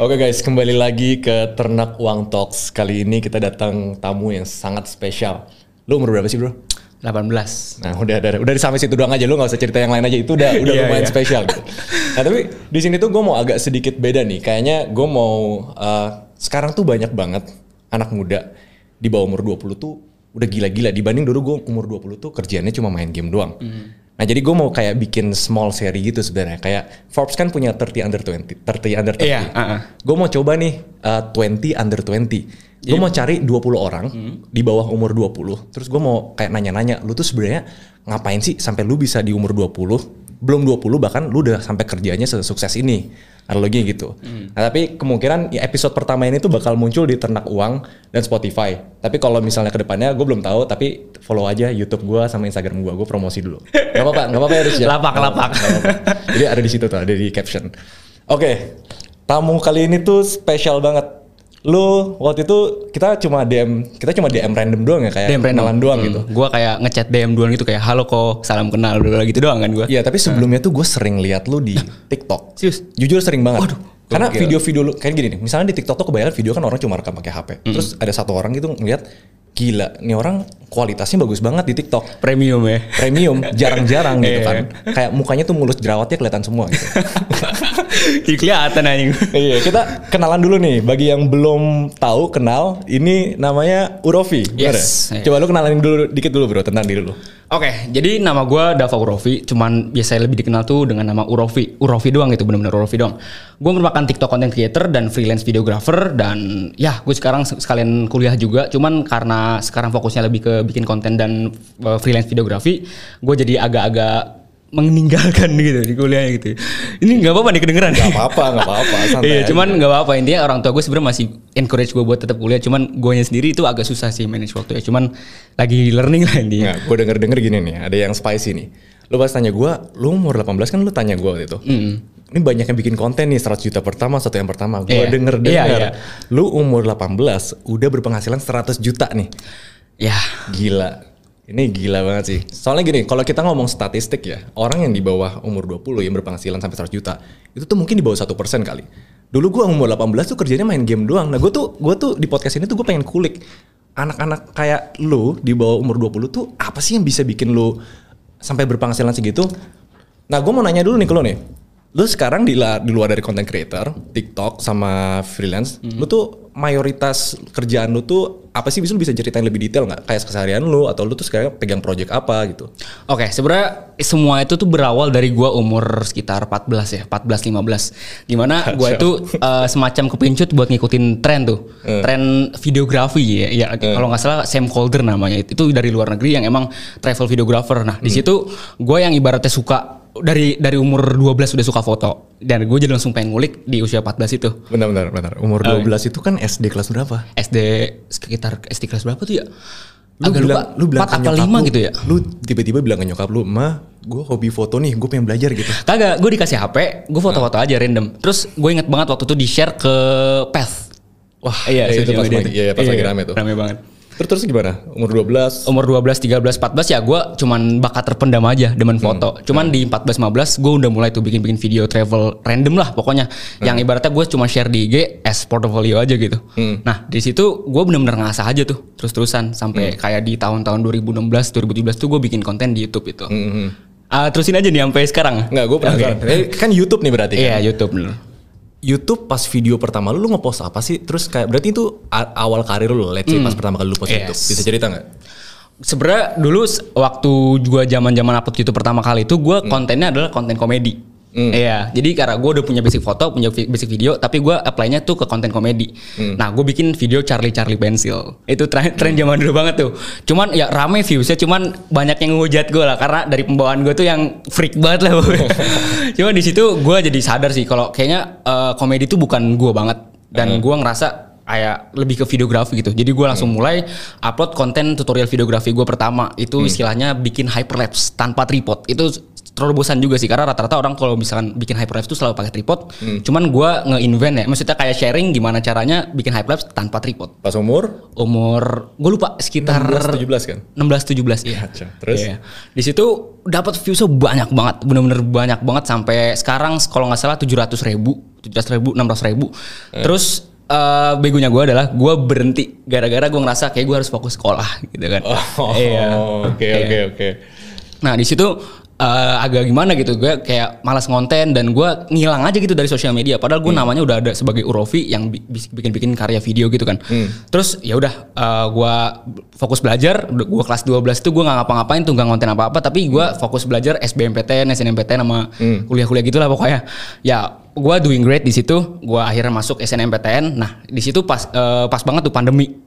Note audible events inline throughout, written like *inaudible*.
Oke guys, kembali lagi ke Ternak Uang Talks. Kali ini kita datang tamu yang sangat spesial. Lu umur berapa sih bro? 18. Nah udah udah udah sampai situ doang aja. Lu nggak usah cerita yang lain aja. Itu udah udah *laughs* Iya, lumayan iya. spesial. Gitu. *laughs* Nah tapi di sini tuh gue mau agak sedikit beda nih. Kayaknya gue mau uh, sekarang tuh banyak banget anak muda di bawah umur 20 tuh udah gila-gila dibanding dulu gue umur 20 tuh kerjaannya cuma main game doang. Hmm. Nah jadi gue mau kayak bikin small seri gitu sebenarnya. Kayak Forbes kan punya 30 under 20, 30 under 30. Iya, uh-uh. Gue mau coba nih uh, 20 under 20. Gue mau cari 20 orang di bawah umur 20. Terus gue mau kayak nanya-nanya, lu tuh sebenarnya ngapain sih sampai lu bisa di umur 20? Belum 20 bahkan lu udah sampai kerjanya sukses ini. Analoginya gitu. Nah tapi kemungkinan ya episode pertama ini tuh bakal muncul di Ternak Uang dan Spotify. Tapi kalau misalnya ke depannya gue belum tahu, tapi follow aja YouTube gue sama Instagram gue. Gue promosi dulu. Gak apa-apa, gak apa-apa ya Riz, ya? Lapak, lapak. Nggak apa-apa. Jadi ada di situ tuh, ada di caption. Oke, tamu kali ini tuh spesial banget. Lu waktu itu kita cuma DM, kita cuma DM random doang ya kayak DM random. kenalan doang Hmm, gitu. Gua kayak ngechat DM duluan gitu kayak halo kok, salam kenal gitu doang kan gua. Iya, tapi sebelumnya tuh gue sering lihat lu di *laughs* TikTok. Serius? Jujur sering banget. Karena gokil. video-video lu kayak gini nih, misalnya di TikTok tuh kebanyakan video kan orang cuma rekam pakai HP. Terus ada satu orang gitu ngeliat gila, nih orang kualitasnya bagus banget di TikTok. Premium ya. Premium, jarang-jarang *laughs* gitu Iya. kan. Kayak mukanya tuh mulus jerawatnya kelihatan semua gitu. *laughs* *laughs* Jadi kelihatan anjing. iya, kita kenalan dulu nih. Bagi yang belum tahu kenal, ini namanya Urofi. Yes, ya? iya. Coba lu kenalin dulu dikit dulu bro tentang diri lu. Oke, jadi nama gua Dava Urofi, cuman biasanya lebih dikenal tuh dengan nama Urofi. Urofi doang gitu, bener-bener Urofi doang. Gue merupakan TikTok content creator dan freelance videographer dan ya gue sekarang sekalian kuliah juga. Cuman karena sekarang fokusnya lebih ke bikin konten dan uh, freelance videografi, gue jadi agak-agak meninggalkan *laughs* gitu di kuliah gitu. Ini nggak apa-apa nih kedengeran. Gak apa-apa, gak apa-apa. *laughs* Iya, cuman nggak apa-apa intinya orang tua gue sebenarnya masih encourage gue buat tetap kuliah. Cuman gue sendiri itu agak susah sih manage waktu ya. Cuman lagi learning lah intinya. Nggak, gue denger-denger gini nih, ada yang spicy nih. Lu pas tanya gue, lu umur 18 kan lu tanya gue waktu itu. Ini banyak yang bikin konten nih 100 juta pertama, satu yang pertama. Gue Iya. denger-denger, Iya, iya. lu umur 18 udah berpenghasilan 100 juta nih. Ya, Gila. Ini gila banget sih. Soalnya gini, kalau kita ngomong statistik ya, orang yang di bawah umur 20 yang berpenghasilan sampai 100 juta, itu tuh mungkin di bawah satu persen kali. Dulu gua umur 18 tuh kerjanya main game doang. Nah gue tuh, gua tuh di podcast ini tuh gue pengen kulik. Anak-anak kayak lu di bawah umur 20 tuh apa sih yang bisa bikin lu sampai berpenghasilan segitu? Nah gue mau nanya dulu nih ke lu nih. Lu sekarang di, di luar dari content creator, TikTok sama freelance, lu tuh mayoritas kerjaan lu tuh apa sih bisa lu bisa ceritain lebih detail nggak? Kayak keseharian lu atau lu tuh sekarang pegang project apa gitu? Oke, sebenarnya semua itu tuh berawal dari gua umur sekitar 14 ya, 14 15. Di mana gua itu eh, semacam kepincut buat ngikutin tren tuh. Tren videografi ya. ya kalau nggak salah Sam Calder namanya. Itu dari luar negeri yang emang travel videographer. Nah, di situ gua yang ibaratnya suka dari dari umur 12 sudah suka foto dan gue jadi langsung pengen ngulik di usia 14 itu. Bentar, bentar, bentar. Umur 12 itu kan SD kelas berapa? SD sekitar SD kelas berapa tuh ya? Lu Agak bilang, lupa, lu bilang 4 ke apa nyokap 5 lu, gitu ya. Lu tiba-tiba bilang ke nyokap lu, "Ma, gue hobi foto nih, gue pengen belajar gitu." Kagak, gue dikasih HP, gue foto-foto aja random. Terus gue inget banget waktu itu di share ke Path. Wah, iya, itu sosial pas lagi, tuh. iya, pas lagi rame tuh. Rame banget. Terus terus gimana? Umur 12? Umur 12, 13, 14 ya gue cuman bakat terpendam aja demen Hmm. foto. Cuman di 14, 15 gue udah mulai tuh bikin-bikin video travel random lah pokoknya. Hmm. Yang ibaratnya gue cuma share di IG as portfolio aja gitu. Hmm. Nah di situ gue bener-bener ngasah aja tuh terus-terusan. Sampai kayak di tahun-tahun 2016, 2017 tuh gue bikin konten di Youtube itu. Hmm, Ah, terusin aja nih sampai sekarang. Enggak, gue penasaran. *laughs* Eh, Kan YouTube nih berarti kan? Iya Youtube bener. YouTube pas video pertama lu, lu ngepost apa sih? Terus kayak berarti itu awal karir lu, let's say pas pertama kali lu post Yes. YouTube. Bisa cerita nggak? Sebenarnya dulu waktu gua zaman-zaman upload YouTube pertama kali itu gua kontennya adalah konten komedi. Iya, jadi karena gue udah punya basic foto, punya basic video, tapi gua apply-nya tuh ke konten komedi. Nah, gue bikin video Charlie Charlie Pencil. Itu tren, tren zaman dulu banget tuh. Cuman ya rame viewsnya, cuman banyak yang ngehujat gue lah karena dari pembawaan gue tuh yang freak banget lah. *laughs* cuman di situ gue jadi sadar sih kalau kayaknya eh, komedi tuh bukan gue banget dan gua ngerasa kayak lebih ke videografi gitu. Jadi gue langsung mulai upload konten tutorial videografi gue pertama. Itu istilahnya bikin hyperlapse tanpa tripod. Itu terlalu bosan juga sih karena rata-rata orang kalau misalkan bikin hyperlapse tuh selalu pakai tripod. Cuman gua nge-invent ya, maksudnya kayak sharing gimana caranya bikin hyperlapse tanpa tripod. Pas umur Umur gue lupa sekitar 16 17 kan? 16 17 iya. Gacor. Terus? Iya. Di situ dapat viewsnya banyak banget, bener-bener banyak banget sampai sekarang kalau nggak salah 700 ribu, 700 ribu, 600 ribu. Terus eh, begonya gue adalah gue berhenti gara-gara gue ngerasa kayak gue harus fokus sekolah gitu kan. Oh, Iya. *laughs* oke Iya. oke oke. Nah di situ eh, agak gimana gitu gue kayak malas ngonten dan gue ngilang aja gitu dari sosial media. Padahal gue namanya udah ada sebagai Urofi yang bikin-bikin karya video gitu kan. Terus ya udah eh, gue fokus belajar. Gue kelas 12 tuh gue nggak ngapa-ngapain tuh nggak ngonten apa-apa. Tapi gue fokus belajar SBMPTN, SNMPTN sama kuliah-kuliah gitulah pokoknya. Ya gue doing great di situ. Gue akhirnya masuk SNMPTN. Nah di situ pas eh, pas banget tuh pandemi.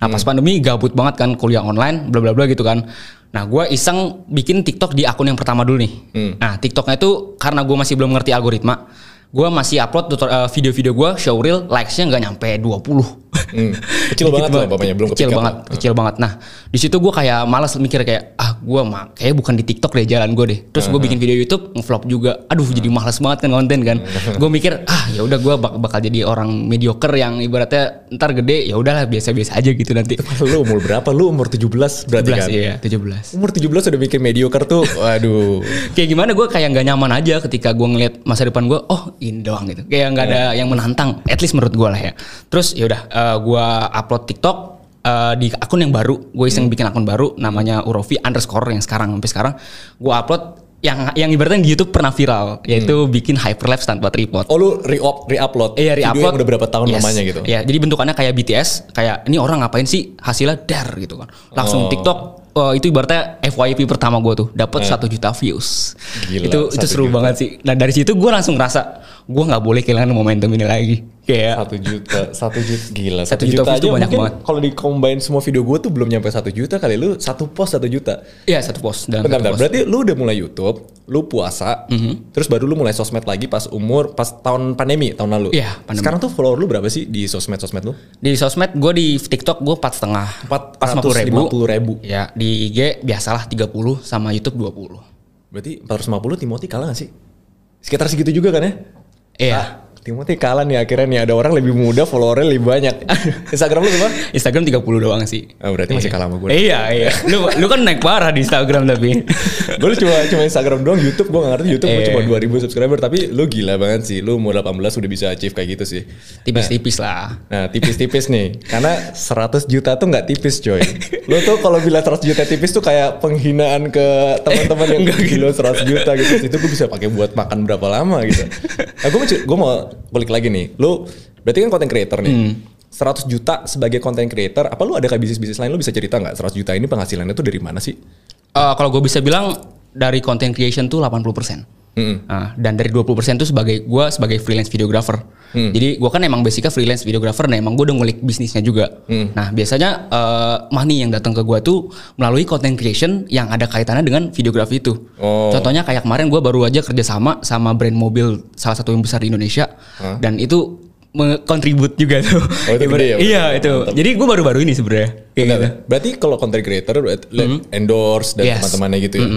Nah pas pandemi gabut banget kan kuliah online bla bla bla gitu kan. Nah gue iseng bikin TikTok di akun yang pertama dulu nih. Nah TikToknya itu karena gue masih belum ngerti algoritma, gue masih upload eh, video-video gue showreel likesnya nggak nyampe 20 Hmm. *laughs* Kecil banget lah bapaknya, belum kecil banget, lah. kecil banget. Nah di situ gue kayak malas mikir kayak ah gue mah kayak bukan di TikTok deh jalan gue deh. Terus gue bikin video YouTube ngevlog juga. Aduh jadi malas banget kan konten kan. *laughs* gue mikir ah ya udah gue bak- bakal jadi orang mediocre yang ibaratnya ntar gede ya udahlah biasa-biasa aja gitu nanti. Lu umur berapa? Lu umur 17 berarti 17 kan? iya 17 Umur 17 udah bikin mediocre tuh. Waduh. *laughs* kayak gimana gue kayak nggak nyaman aja ketika gue ngeliat masa depan gue oh ini doang gitu kayak nggak ada yang menantang at least menurut gue lah ya terus ya udah eh, gue upload TikTok eh, di akun yang baru. Gue iseng bikin akun baru namanya Urofi underscore yang sekarang sampai sekarang. Gue upload yang yang ibaratnya di YouTube pernah viral yaitu bikin hyperlapse tanpa tripod. Oh lu re-up, re-upload? Iya video re-upload yang udah berapa tahun Yes. lamanya gitu? Iya jadi bentukannya kayak BTS Kayak ini orang ngapain sih? Hasilnya dar gitu kan. Langsung Oh. TikTok eh, itu ibaratnya FYP pertama gue tuh dapat satu juta views. Gila, itu itu 1 seru juta. banget sih. Nah dari situ gue langsung ngerasa gue nggak boleh kehilangan momentum ini lagi kayak Satu juta, satu juta, gila. Satu juta juta, aja tuh banyak banget. kalau di combine semua video gue tuh belum nyampe satu juta kali. Lu satu post satu juta. Iya satu post dan Bentar, satu bentar. post. Berarti lu udah mulai YouTube, lu puasa, terus baru lu mulai sosmed lagi pas umur, pas tahun pandemi, tahun lalu. Iya, pandemi. Sekarang tuh follower lu berapa sih di sosmed-sosmed lu? di sosmed gue di TikTok gue empat setengah Empat ratus lima puluh ribu. ya di IG biasalah 30 sama YouTube 20 Berarti 450 Timothy kalah gak sih? Sekitar segitu juga kan ya? Iya. Ah, Timothy kalah nih akhirnya nih ada orang lebih muda followernya lebih banyak. *laughs* Instagram lu berapa? Instagram 30 doang sih Oh, berarti masih kalah sama gue. Iya iya. Lu lu kan naik parah di Instagram tapi. *laughs* gue cuma cuma Instagram doang, YouTube gue gak ngerti YouTube gue Eh. cuma 2000 subscriber tapi lu gila banget sih. Lu umur 18 udah bisa achieve kayak gitu sih. Tipis-tipis lah. Nah tipis-tipis nih Karena 100 juta tuh nggak tipis coy Lu tuh kalau bilang 100 juta tipis tuh kayak penghinaan ke teman-teman yang gila 100 juta gitu Itu gue bisa pakai buat makan berapa lama gitu Nah gue mau, gue mau balik lagi nih Lu berarti kan content creator nih 100 juta sebagai content creator Apa lu ada kayak bisnis-bisnis lain Lu bisa cerita nggak 100 juta ini penghasilannya tuh dari mana sih? Eh, kalau gue bisa bilang dari content creation tuh 80%. Mm-mm. Nah, dan dari 20% tuh sebagai gue sebagai freelance videographer. Jadi gue kan emang basicnya freelance videographer, nah emang gue udah ngulik bisnisnya juga. Nah biasanya eh, money yang datang ke gue tuh melalui content creation yang ada kaitannya dengan videografi itu. Oh. Contohnya kayak kemarin gue baru aja kerja sama sama brand mobil salah satu yang besar di Indonesia, dan itu kontribut juga tuh. Oh, itu gede ya? Iya itu. Jadi gue baru-baru ini sebenarnya. Gitu. Berarti kalau content creator li- endorse dan Yes. teman-temannya gitu ya.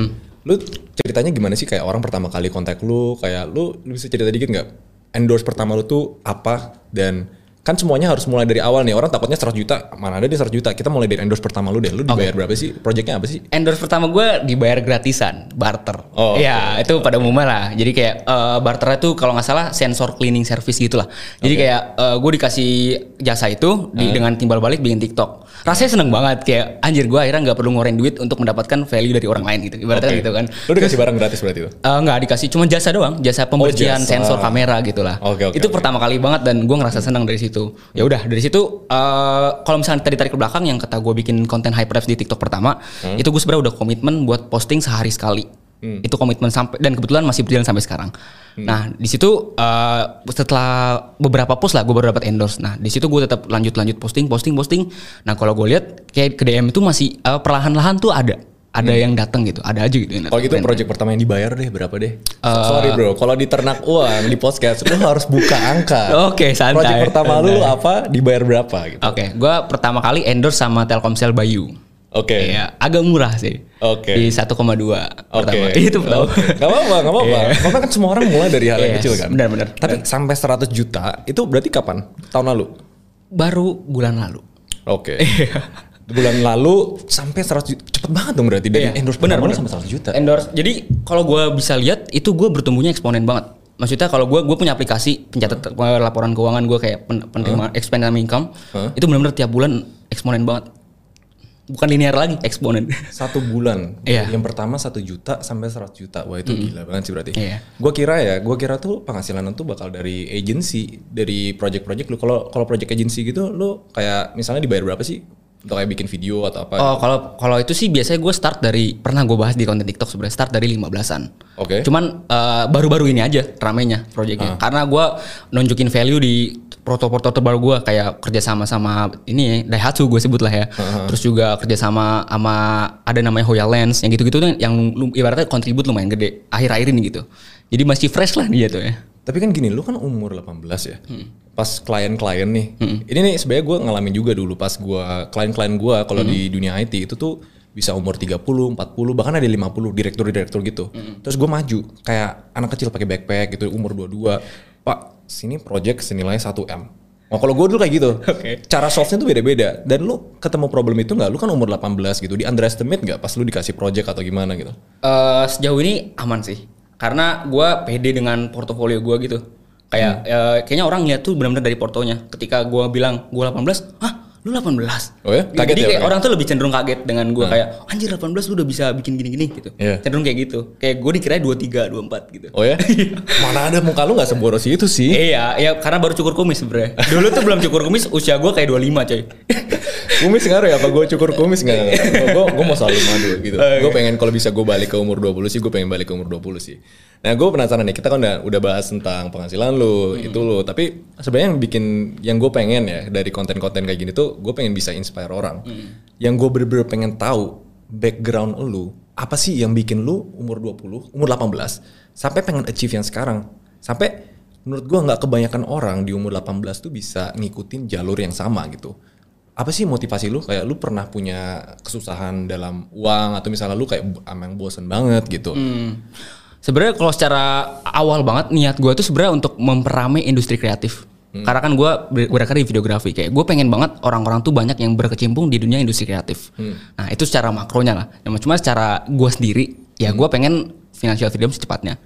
Lu ceritanya gimana sih kayak orang pertama kali kontak lu, kayak lu, lu bisa cerita dikit nggak? Endorse pertama lu tuh apa dan kan semuanya harus mulai dari awal nih. Orang takutnya 100 juta, mana ada di 100 juta. Kita mulai dari endorse pertama lu deh. Lu dibayar berapa sih? Projectnya apa sih? endorse pertama gue dibayar gratisan, barter. Oh, Iya, itu pada umumnya lah. Jadi kayak eh, barternya tuh kalau nggak salah sensor cleaning service gitulah. Jadi kayak gue dikasih jasa itu di, dengan timbal balik bikin TikTok. Rasanya seneng banget kayak anjir gue akhirnya nggak perlu ngeluarin duit untuk mendapatkan value dari orang lain gitu. Ibaratnya Oke. gitu kan. Lu dikasih barang gratis berarti itu? Eh, nggak dikasih cuma jasa doang jasa pembersihan jasa. sensor kamera gitulah Oke, oke, itu oke. pertama kali banget dan gue ngerasa senang dari situ ya udah dari situ eh, kalau misalnya tadi tarik ke belakang yang kata gue bikin konten hyperlapse di TikTok pertama Hmm. itu gue sebenarnya udah komitmen buat posting sehari sekali Hmm. itu komitmen sampai dan kebetulan masih berjalan sampai sekarang nah di situ eh, setelah beberapa post lah gue baru dapat endorse nah di situ gue tetap lanjut lanjut posting posting posting nah kalau gue lihat kayak ke DM itu masih eh, perlahan-lahan tuh ada ada yang datang gitu ada aja gitu Hmm. Kalau gitu project pertama yang dibayar deh berapa deh? Eh, Sorry bro, kalau di ternak uang di podcast lu harus buka angka. *laughs* Oke, santai, Project pertama lu santai. apa? Dibayar berapa gitu? Oke, gua pertama kali endorse sama Telkomsel Bayu. Oke. Iya, agak murah sih. Oke. Di 1,2 pertama. Oke. *laughs* Itu pertama. Oke. Gak apa-apa, gak apa-apa. Iya. Karena kan semua orang mulai dari hal yang Yes, kecil kan. benar-benar. Tapi sampai 100 juta itu berarti kapan? Tahun lalu? Baru bulan lalu. Oke. Iya. Bulan lalu sampai 100 juta. Cepet banget dong berarti dari Iya, endorse benar, benar. sampai 100 juta. Endorse. Jadi kalau gue bisa lihat itu gue bertumbuhnya eksponen banget. Maksudnya kalau gue gue punya aplikasi pencatat laporan keuangan gue kayak pen, penerima expense income Huh? itu benar-benar tiap bulan eksponen banget. Bukan linear lagi, eksponen. Satu bulan. Iya. Yang pertama 1 juta sampai 100 juta. Wah itu gila banget sih berarti. Iya. Gua kira ya, gua kira tuh penghasilan tuh bakal dari agency, dari project-project lu. Kalau kalau project agency gitu lu kayak misalnya dibayar berapa sih? Untuk kayak bikin video atau apa? Oh, kalau kalau itu sih biasanya gue start dari pernah gue bahas di konten TikTok sebenarnya start dari 15-an. Oke. Cuman eh, baru-baru ini aja ramenya Ah. proyeknya. Karena gue nunjukin value di proto-proto terbaru gue kayak kerja sama sama ini ya, Daihatsu gue sebut lah ya. Ah, Terus juga kerja sama sama ada namanya Hoya Lens yang gitu-gitu tuh yang ibaratnya kontribut lumayan gede akhir-akhir ini gitu. Jadi masih fresh lah dia tuh ya. Tapi kan gini, lu kan umur 18 ya. Hmm. Pas klien-klien nih. Ini nih sebenarnya gue ngalamin juga dulu pas gua klien-klien gua kalau di Hmm. dunia IT itu tuh bisa umur 30, 40, bahkan ada 50 direktur-direktur gitu. Hmm. Terus gue maju kayak anak kecil pakai backpack gitu umur 22. Pak, sini project senilai 1M. Oh kalau gue dulu kayak gitu. Oke. Cara solve-nya tuh beda-beda. Dan lu ketemu problem itu nggak? Lu kan umur 18 gitu. Di underestimate nggak pas lu dikasih project atau gimana gitu? Eh, sejauh ini aman sih karena gue pede dengan portofolio gue gitu kayak eh, kayaknya orang lihat tuh benar-benar dari portonya ketika gue bilang gue 18 hah lu 18 Oh ya? Kaget jadi ya kayak orang ya? orang tuh lebih cenderung kaget dengan gue kayak anjir 18 lu udah bisa bikin gini-gini gitu Iya. cenderung kayak gitu kayak gue dikira 23 24 gitu Oh ya? *laughs* Mana ada muka lu nggak seboros itu sih? Iya, ya karena baru cukur kumis sebenarnya. Dulu tuh belum cukur kumis, usia gue kayak 25 coy. Kumis ngaruh ya? Apa gue cukur kumis nggak? Gue gue mau selalu madu gitu. *laughs* Gue pengen kalau bisa gue balik ke umur 20 sih gue pengen balik ke umur 20 sih. Nah gue penasaran nih kita kan udah udah bahas tentang penghasilan lu itu lu. Tapi sebenarnya yang bikin yang gue pengen ya dari konten-konten kayak gini tuh gue pengen bisa inspire orang. Yang gue bener-bener pengen tahu background lu apa sih yang bikin lu umur 20 umur 18 sampai pengen achieve yang sekarang? Sampai menurut gue nggak kebanyakan orang di umur 18 tuh bisa ngikutin jalur yang sama gitu apa sih motivasi lu kayak lu pernah punya kesusahan dalam uang atau misalnya lu kayak emang bosen banget gitu Hmm. Sebenarnya kalau secara awal banget niat gue tuh sebenarnya untuk memperamai industri kreatif. Karena kan gue berkarya di videografi kayak gue pengen banget orang-orang tuh banyak yang berkecimpung di dunia industri kreatif. Nah itu secara makronya lah. Cuma cuma secara gue sendiri ya gue pengen financial freedom secepatnya.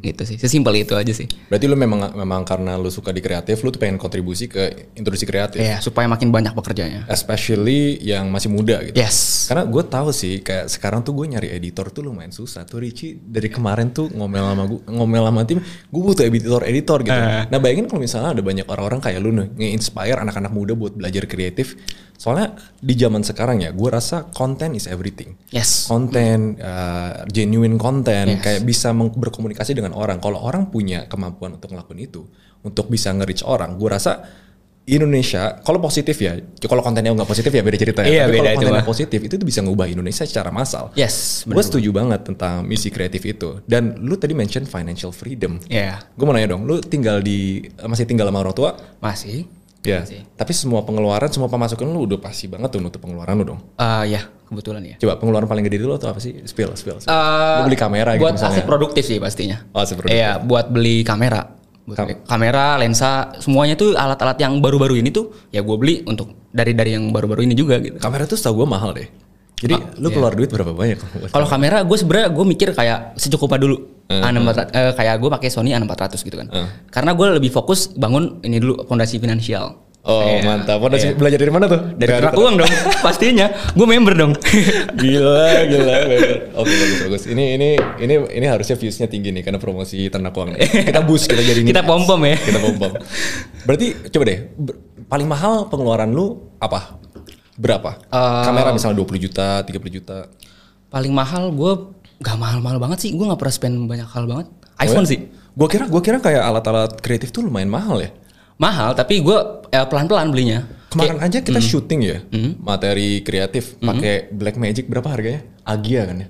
Gitu sih. Sesimpel itu aja sih. berarti lu memang memang karena lu suka di kreatif lu tuh pengen kontribusi ke industri kreatif Iya supaya makin banyak pekerjanya. especially yang masih muda gitu Yes. karena gue tahu sih kayak sekarang tuh gue nyari editor tuh lumayan susah tuh Ricci dari kemarin tuh ngomel sama gue ngomel sama tim gue butuh editor editor gitu nah bayangin kalau misalnya ada banyak orang-orang kayak lu nih nge-inspire anak-anak muda buat belajar kreatif soalnya di zaman sekarang ya gue rasa konten is everything Yes. konten uh, genuine konten Yes. kayak bisa berkomunikasi dengan orang kalau orang punya kemampuan untuk ngelakuin itu untuk bisa nge-reach orang gue rasa Indonesia kalau positif ya kalau kontennya nggak positif ya beda cerita ya Iya, tapi kalau kontennya positif itu tuh bisa ngubah Indonesia secara massal Yes. gue setuju banget tentang misi kreatif itu dan lu tadi mention financial freedom Iya. gue mau nanya dong lu tinggal di masih tinggal sama orang tua Masih. Ya Masih. tapi semua pengeluaran semua pemasukan lu udah pasti banget tuh nutup pengeluaran lu dong Eh ya kebetulan ya. Coba pengeluaran paling gede dulu atau apa sih? Spill, spill. spill. Eh, Lu beli kamera gitu buat misalnya. aset produktif sih pastinya. Oh, aset produktif. Iya, buat beli kamera. Buat Kam- beli kamera, lensa, semuanya tuh alat-alat yang baru-baru ini tuh ya gue beli untuk dari dari yang baru-baru ini juga gitu. Kamera tuh setahu gue mahal deh. Jadi lu keluar duit berapa banyak? Ah, Kalau kamera gue sebenarnya gue mikir kayak secukupnya dulu. Eh, A6400, eh, kayak gue pakai Sony A6400 gitu kan. Eh. Karena gue lebih fokus bangun ini dulu fondasi finansial. Oh Iya. mantap. Udah belajar dari mana tuh? Dari ternak uang dong, *laughs* pastinya. Gue member dong. *laughs* Gila, gila. Oke bagus bagus. Ini ini ini ini harusnya viewsnya tinggi nih karena promosi ternak uang. nih. Kita boost kita jadi *laughs* Kita pom-pom ya. Kita pom pom. Berarti coba deh. ber- paling mahal pengeluaran lu apa? Berapa? Eh, Kamera misalnya 20 juta, 30 juta. Paling mahal gue gak mahal-mahal banget sih. Gue gak pernah spend banyak hal banget. iPhone sih. Gue kira gua kira kayak alat-alat kreatif tuh lumayan mahal ya. Mahal tapi gue eh, pelan-pelan belinya. Kemarin aja kita Hmm. syuting ya, materi kreatif pakai Black Magic berapa harganya? Agia kan ya?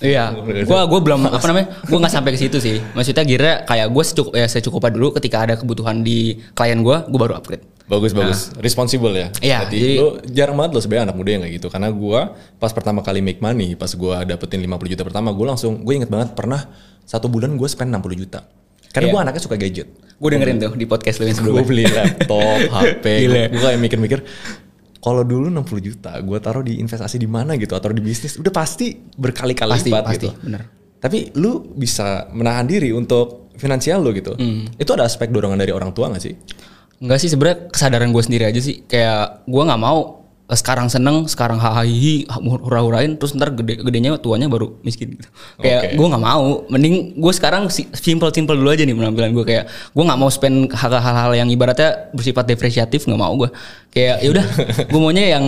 Iya, gua gua belum apa namanya, gua nggak sampai ke situ sih. Maksudnya kira kayak gue secukup ya secukupnya dulu ketika ada kebutuhan di klien gua, gua baru upgrade. Bagus bagus, responsible ya. Iya, Berarti jadi- lu jarang banget lo sebenarnya anak muda yang kayak gitu. Karena gua pas pertama kali make money, pas gua dapetin 50 juta pertama, gua langsung, gue inget banget pernah satu bulan gue spend 60 juta. Karena Iya. gua anaknya suka gadget. Gue dengerin tuh di podcast lu yang Gue sebelumnya. beli laptop, *laughs* HP, gue kayak mikir-mikir. Kalau dulu 60 juta, gue taruh di investasi di mana gitu, atau di bisnis, udah pasti berkali-kali Pasti, lipat pasti, gitu. bener. Tapi lu bisa menahan diri untuk finansial lo gitu. Hmm. Itu ada aspek dorongan dari orang tua gak sih? Enggak sih sebenarnya kesadaran gue sendiri aja sih. Kayak gue nggak mau eh, sekarang seneng, sekarang hahaha hura-hurain, terus ntar gede gedenya tuanya baru miskin gitu. Kayak Oke. gue nggak mau. Mending gue sekarang simple simple dulu aja nih penampilan gue kayak gue nggak mau spend hal-hal yang ibaratnya bersifat depresiatif nggak mau gue. Kayak ya udah, *laughs* gue maunya yang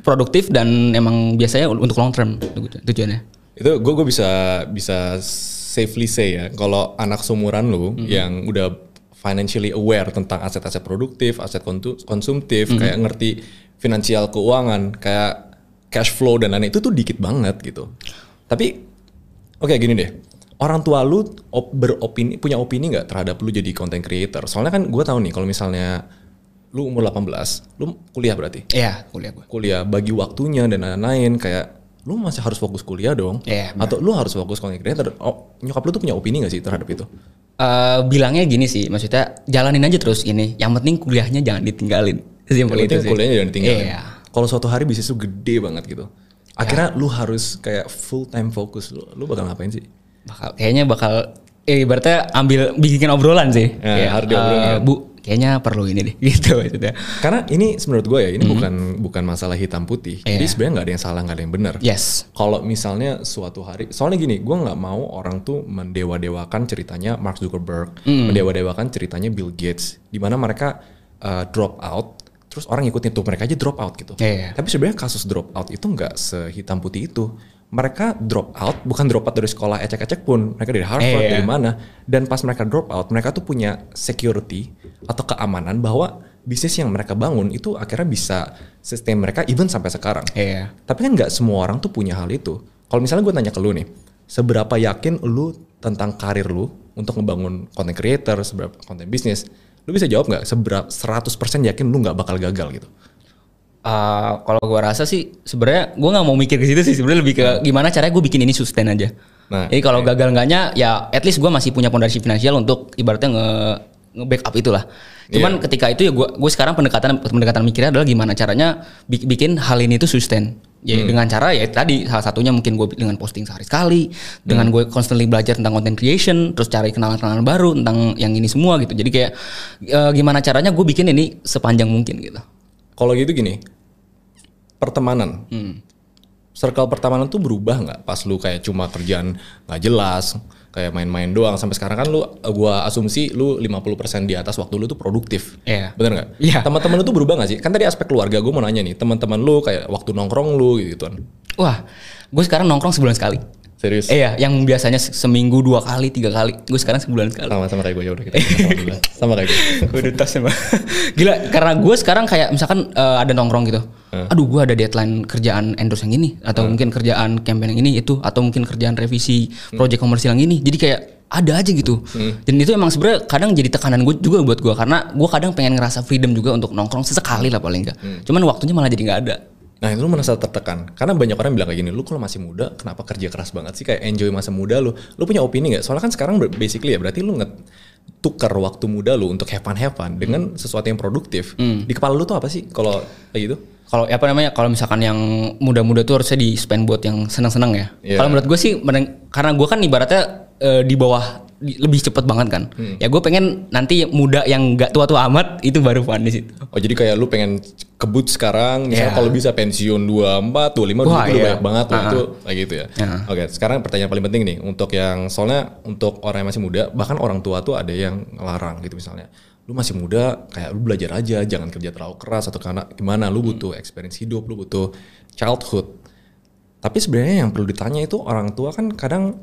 produktif dan emang biasanya untuk long term tuju- tujuannya. Itu gue gue bisa bisa safely say ya, kalau anak seumuran lu Mhm. yang udah financially aware tentang aset-aset produktif, aset konsumtif, Mhm. kayak ngerti finansial keuangan, kayak cash flow dan lain-lain itu tuh dikit banget gitu. Tapi oke gini deh, orang tua lu op- beropini punya opini nggak terhadap lu jadi content creator? Soalnya kan gue tahu nih kalau misalnya lu umur 18, lu kuliah berarti. Iya, kuliah gue. kuliah bagi waktunya dan lain-lain kayak lu masih harus fokus kuliah dong Iya, benar. atau lu harus fokus content creator oh, nyokap lu tuh punya opini gak sih terhadap itu Eh, bilangnya gini sih, maksudnya jalanin aja terus ini. Yang penting kuliahnya jangan ditinggalin. Simpel itu penting sih. kuliahnya jangan ditinggalin Iya. kalau suatu hari bisnis lu gede banget gitu akhirnya lu harus kayak full time fokus lu lu bakal ngapain sih bakal kayaknya bakal eh ibaratnya ambil bikin obrolan sih. Ya, Kayak, harus diobrolin eh, kan. Bu, kayaknya perlu ini deh *laughs* gitu maksudnya. karena ini menurut gue ya ini bukan bukan masalah hitam putih jadi Hmm. Iya. sebenarnya nggak ada yang salah nggak ada yang benar Yes. kalau misalnya suatu hari soalnya gini gue nggak mau orang tuh mendewa-dewakan ceritanya Mark Zuckerberg Hmm. mendewa-dewakan ceritanya Bill Gates di mana mereka uh, drop out terus orang ngikutin tuh mereka aja drop out gitu Iya. tapi sebenarnya kasus drop out itu nggak sehitam putih itu mereka drop out bukan drop out dari sekolah ecek-ecek pun mereka dari Harvard Iya. dari mana dan pas mereka drop out mereka tuh punya security atau keamanan bahwa bisnis yang mereka bangun itu akhirnya bisa sustain mereka even sampai sekarang Iya. tapi kan nggak semua orang tuh punya hal itu. Kalau misalnya gue tanya ke lu nih, seberapa yakin lu tentang karir lu untuk ngebangun content creator, seberapa konten bisnis, lu bisa jawab nggak seberapa 100% yakin lu nggak bakal gagal gitu? Eh, kalau gua rasa sih sebenarnya gua nggak mau mikir ke situ sih sebenarnya lebih ke gimana caranya gue bikin ini sustain aja. Nah, Jadi kalau gagal enggaknya ya at least gua masih punya pondasi finansial untuk ibaratnya nge nge-backup itulah. Cuman ketika itu ya gua gue sekarang pendekatan pendekatan mikirnya adalah gimana caranya bi- bikin hal ini tuh sustain. Ya dengan cara ya tadi salah satunya mungkin gue dengan posting sehari sekali, dengan gue constantly belajar tentang content creation, terus cari kenalan-kenalan baru tentang yang ini semua gitu. Jadi kayak eh, gimana caranya gue bikin ini sepanjang mungkin gitu. Kalau gitu gini, pertemanan, Hmm. circle pertemanan tuh berubah nggak pas lu kayak cuma kerjaan nggak jelas, kayak main-main doang sampai sekarang kan lu gua asumsi lu 50% di atas waktu lu tuh produktif. Iya. Bener nggak? Iya. Teman-teman lu tuh berubah nggak sih? Kan tadi aspek keluarga gue mau nanya nih, teman-teman lu kayak waktu nongkrong lu gitu kan. Wah, gue sekarang nongkrong sebulan sekali. Serius? Iya, yang biasanya se- seminggu dua kali, tiga kali. Gue sekarang sebulan sekali. Sama sama kayak gue ya udah kita sama kayak gue. gue udah tas. Gila, karena gue sekarang kayak misalkan eh, ada nongkrong gitu. Aduh, gue ada deadline kerjaan endorse yang ini, atau mungkin kerjaan campaign yang ini itu, atau mungkin kerjaan revisi project komersial yang ini. Jadi kayak ada aja gitu. Dan itu emang sebenarnya kadang jadi tekanan gue juga buat gue karena gue kadang pengen ngerasa freedom juga untuk nongkrong sesekali lah paling enggak. Cuman waktunya malah jadi nggak ada. Nah itu lu merasa tertekan. Karena banyak orang bilang kayak gini Lu kalau masih muda Kenapa kerja keras banget sih? Kayak enjoy masa muda lu. Lu punya opini gak? Soalnya kan sekarang basically ya Berarti lu nge tukar waktu muda lu Untuk have fun have fun Dengan sesuatu yang produktif. Di kepala lu tuh apa sih Kalau kayak gitu? Kalau apa namanya kalau misalkan yang muda-muda tuh harusnya di spend buat yang senang-senang ya. Iya. Kalau menurut gue sih karena gue kan ibaratnya eh, di bawah lebih cepet banget kan. Hmm. Ya gue pengen nanti muda yang nggak tua-tua amat itu baru fun di situ. Oh jadi kayak lu pengen kebut sekarang Misalnya Iya. kalau bisa pensiun 24, 25, 20 Wah, udah iya. banyak banget Ah. itu kayak gitu ya Ah. Oke sekarang pertanyaan paling penting nih Untuk yang Soalnya untuk orang yang masih muda Bahkan orang tua tuh ada yang ngelarang gitu misalnya lu masih muda kayak lu belajar aja jangan kerja terlalu keras atau karena gimana lu butuh experience hidup lu butuh childhood tapi sebenarnya yang perlu ditanya itu orang tua kan kadang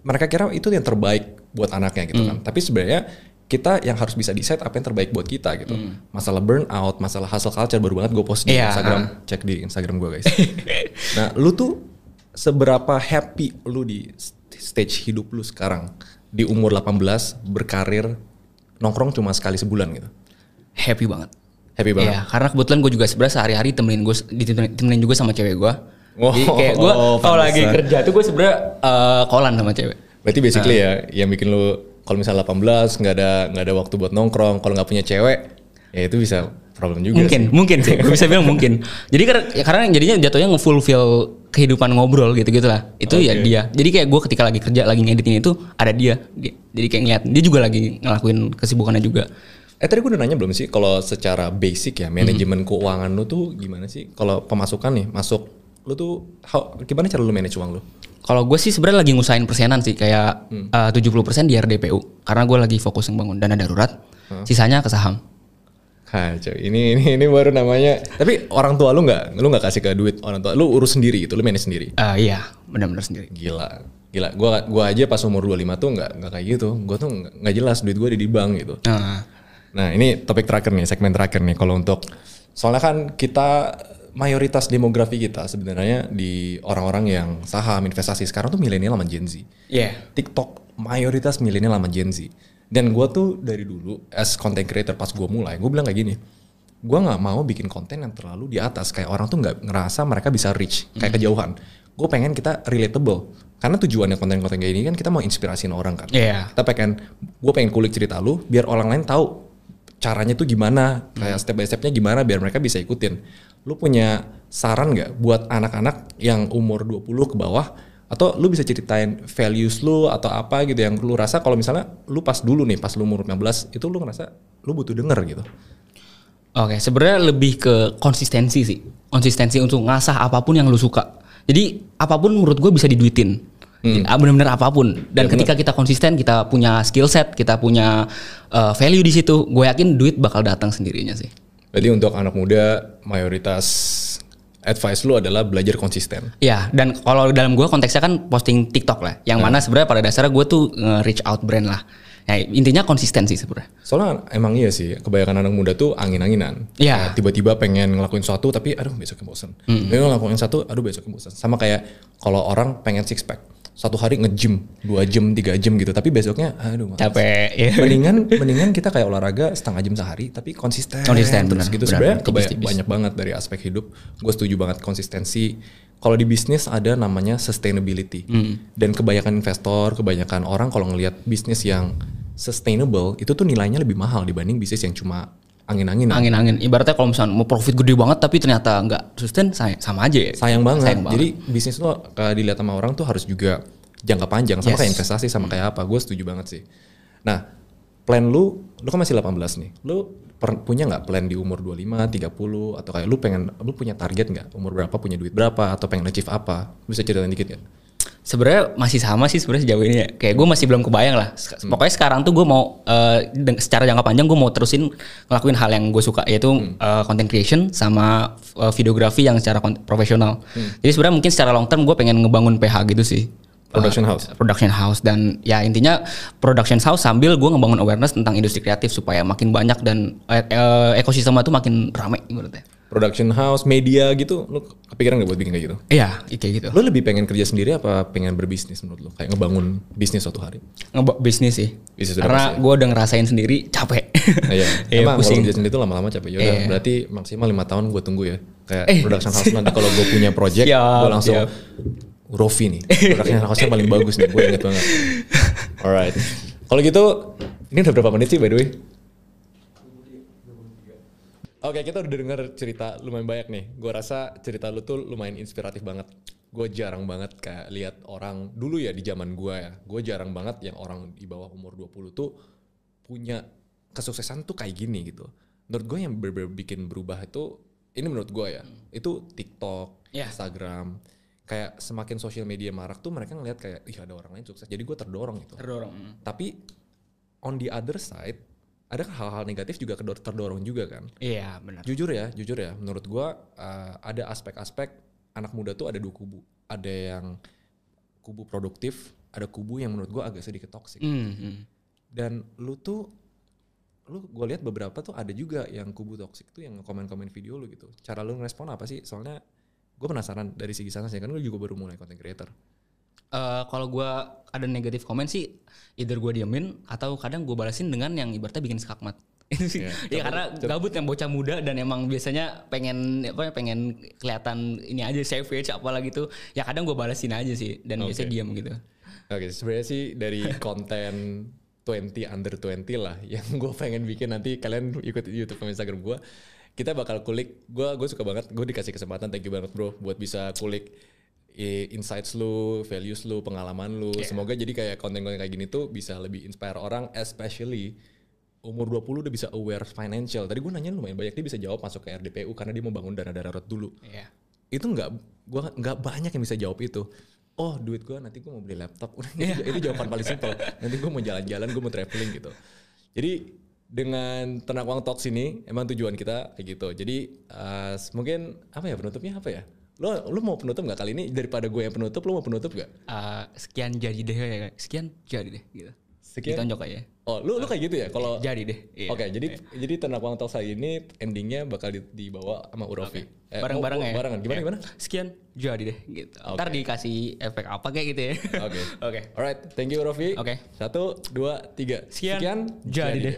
mereka kira itu yang terbaik buat anaknya gitu kan tapi sebenarnya kita yang harus bisa decide apa yang terbaik buat kita gitu masalah burnout masalah hustle culture baru banget gue post di Iya. Instagram cek di Instagram gue guys *laughs* nah lu tuh seberapa happy lu di st- stage hidup lu sekarang di umur 18 berkarir nongkrong cuma sekali sebulan gitu Happy banget. Happy banget. Iya, karena kebetulan gue juga sebenarnya sehari-hari temenin gue ditemenin juga sama cewek gue. Oh, Jadi kayak gue oh, kalau lagi kerja tuh gue sebenarnya eh, kolan sama cewek. Berarti basically ya yang bikin lu kalau misalnya 18 nggak ada nggak ada waktu buat nongkrong, kalau nggak punya cewek, ya itu bisa problem juga mungkin, sih. mungkin sih. *laughs* Gue bisa bilang mungkin. Jadi karena, ya karena jadinya jatuhnya ngefulfill kehidupan ngobrol gitu-gitu lah. Itu ya Oke. dia. Jadi kayak gue ketika lagi kerja lagi ngeditin itu ada dia. Dia- Jadi kayak ngeliat dia juga lagi ngelakuin kesibukannya juga. Eh tadi gue udah nanya belum sih kalau secara basic ya manajemen keuangan lu tuh gimana sih? Kalau pemasukan nih masuk lu tuh how- gimana cara lu manage uang lu? Kalau gue sih sebenarnya lagi ngusahain persenan sih kayak eh, 70% di RDPU karena gue lagi fokus membangun dana darurat. Sisanya ke saham. Kacau. Ini ini ini baru namanya. Tapi orang tua lu nggak, lu nggak kasih ke duit orang tua. Lu urus sendiri gitu, lu manage sendiri. Eh, iya, benar-benar sendiri. Gila. Gila. Gua gua aja pas umur 25 tuh nggak nggak kayak gitu. Gua tuh nggak jelas duit gua ada di bank gitu. Nah, Nah, ini topik terakhir nih, segmen terakhir nih kalau untuk soalnya kan kita mayoritas demografi kita sebenarnya di orang-orang yang saham investasi sekarang tuh milenial sama Gen Z. Iya. TikTok mayoritas milenial sama Gen Z. Dan gue tuh dari dulu as content creator pas gue mulai, gue bilang kayak gini, gue nggak mau bikin konten yang terlalu di atas kayak orang tuh nggak ngerasa mereka bisa reach kayak kejauhan. Gue pengen kita relatable. Karena tujuannya konten-konten kayak ini kan kita mau inspirasiin orang kan. Iya. Kita pengen, gue pengen kulik cerita lu biar orang lain tahu caranya tuh gimana, kayak step by stepnya gimana biar mereka bisa ikutin. Lu punya saran nggak buat anak-anak yang umur 20 ke bawah atau lu bisa ceritain values lu atau apa gitu yang lu rasa kalau misalnya lu pas dulu nih pas lu umur 15 itu lu ngerasa lu butuh denger gitu. Oke, sebenarnya lebih ke konsistensi sih. Konsistensi untuk ngasah apa pun yang lu suka. Jadi apa pun menurut gue bisa diduitin. Ah, Bener-bener apa pun. Dan ketika kita konsisten, kita punya skill set, kita punya uh, value di situ, gue yakin duit bakal datang sendirinya sih. Jadi untuk anak muda mayoritas advice lu adalah belajar konsisten. Ya, dan kalau dalam gue konteksnya kan posting TikTok lah, yang mana sebenarnya pada dasarnya gue tuh nge-reach out brand lah. Ya, intinya konsistensi sebenarnya. Soalnya emang iya sih, kebanyakan anak muda tuh angin-anginan. Iya. Tiba-tiba pengen ngelakuin sesuatu tapi aduh besoknya bosan. Pengen ngelakuin satu, aduh besoknya bosan. Sama kayak kalau orang pengen six pack, satu hari nge-gym, dua jam, tiga jam gitu. Tapi besoknya aduh malas. Capek, ya. Mendingan mendingan kita kayak olahraga setengah jam sehari tapi konsisten. Konsisten, terus benar, gitu benar, sebenarnya banyak banget dari aspek hidup. Gue setuju banget konsistensi. Kalau di bisnis ada namanya sustainability. Hmm. Dan kebanyakan investor, kebanyakan orang kalau ngelihat bisnis yang sustainable itu tuh nilainya lebih mahal dibanding bisnis yang cuma angin-angin. Angin-angin. Ibaratnya kalau misalnya mau profit gede banget tapi ternyata nggak sustain, say- sama aja ya. Sayang banget. Sayang banget. Jadi bisnis lo kalau dilihat sama orang tuh harus juga jangka panjang sama Yes. kayak investasi sama kayak apa. Gue setuju banget sih. Nah, plan lu, lu kan masih 18 nih. Lu per- punya nggak plan di umur 25, 30 atau kayak lu pengen lu punya target nggak? Umur berapa punya duit berapa atau pengen achieve apa? Lu Bisa ceritain dikit kan? Sebenarnya masih sama sih sebenarnya sejauh ini ya. Kayak gue masih belum kebayang lah. Sek- Pokoknya sekarang tuh gue mau deng- secara jangka panjang gue mau terusin ngelakuin hal yang gue suka yaitu eh, content creation sama eh, videografi yang secara profesional. Jadi sebenarnya mungkin secara long term gue pengen ngebangun PH gitu sih. Production Eh, house. Production house dan ya intinya production house sambil gue ngebangun awareness tentang industri kreatif supaya makin banyak dan eh, ekosistemnya tuh makin rame menurutnya. Production house, media gitu, lu kepikiran nggak buat bikin kayak gitu? Iya, kayak gitu. Lu lebih pengen kerja sendiri apa pengen berbisnis menurut lu? Kayak ngebangun bisnis suatu hari? Ngebak bisnis sih. Bisnis Karena ya. gue udah ngerasain sendiri capek. Nah, Iya, *laughs* Iya, emang kalau pusing. kerja sendiri itu lama-lama capek. Yaudah, Iya. berarti maksimal lima tahun gue tunggu ya. Kayak Eh. production house nanti kalau gue punya project, *laughs* gue langsung siap. Rofi nih. Production house-nya paling bagus nih, gue inget banget. *laughs* Alright. Kalau gitu, ini udah berapa menit sih by the way? Oke, kita udah denger cerita lumayan banyak nih. Gue rasa cerita lu tuh lumayan inspiratif banget. Gue jarang banget kayak lihat orang dulu ya di zaman gue ya. Gue jarang banget yang orang di bawah umur 20 tuh punya kesuksesan tuh kayak gini gitu. Menurut gue yang ber- ber- bikin berubah itu, ini menurut gue ya, itu TikTok, Ya. Instagram. Kayak semakin sosial media marak tuh mereka ngeliat kayak, ih ada orang lain sukses. Jadi gue terdorong gitu. Terdorong. Tapi on the other side, ada hal-hal negatif juga terdorong juga kan. Iya benar. Jujur ya, jujur ya, menurut gua uh, ada aspek-aspek anak muda tuh ada dua kubu. Ada yang kubu produktif, ada kubu yang menurut gua agak sedikit toksik. Hmm, hmm. Dan lu tuh lu gue lihat beberapa tuh ada juga yang kubu toksik tuh yang komen-komen video lu gitu. Cara lu ngerespon apa sih? Soalnya gue penasaran dari segi sana sih kan lu juga baru mulai content creator. Eh, kalau gue ada negatif komen sih, either gue diemin atau kadang gue balasin dengan yang ibaratnya bikin skakmat. *laughs* itu sih Iya, ya karena gabut yang bocah muda dan emang biasanya pengen apa ya, pengen kelihatan ini aja savage apalagi tuh ya kadang gue balesin aja sih dan Oke. biasanya diam gitu Oke, sebenarnya sih dari *laughs* konten 20 under 20 lah yang gue pengen bikin nanti kalian ikut YouTube sama Instagram gue. Kita bakal kulik. Gue gue suka banget. Gue dikasih kesempatan. Thank you banget bro buat bisa kulik insights lu, values lu, pengalaman lu. Yeah. Semoga jadi kayak konten-konten kayak gini tuh bisa lebih inspire orang, especially umur 20 udah bisa aware financial. Tadi gue nanya lumayan banyak dia bisa jawab masuk ke RDPU karena dia mau bangun dana darurat dulu Iya. itu nggak gua nggak banyak yang bisa jawab itu oh duit gua nanti gua mau beli laptop *laughs* Iya. itu, jawaban paling simpel nanti gua mau jalan-jalan gua mau traveling gitu jadi dengan tenang uang talks ini emang tujuan kita kayak gitu jadi eh, mungkin apa ya penutupnya apa ya lo lo mau penutup nggak kali ini daripada gue yang penutup lo mau penutup nggak Eh, sekian jadi deh ya sekian jadi deh gitu Sekian? ditonjok aja oh lu lu kayak gitu ya kalau jadi deh iya. Oke, jadi jadi tenang uang talks hari ini endingnya bakal di- dibawa sama Urofi. Eh, bareng-bareng oh, ya Barengan gimana Ya. gimana? sekian jadi deh gitu Oke. ntar dikasih efek apa kayak gitu ya Oke. *laughs* oke Alright, thank you Rofi. Oke. Satu, dua, tiga. Sekian, jadi deh.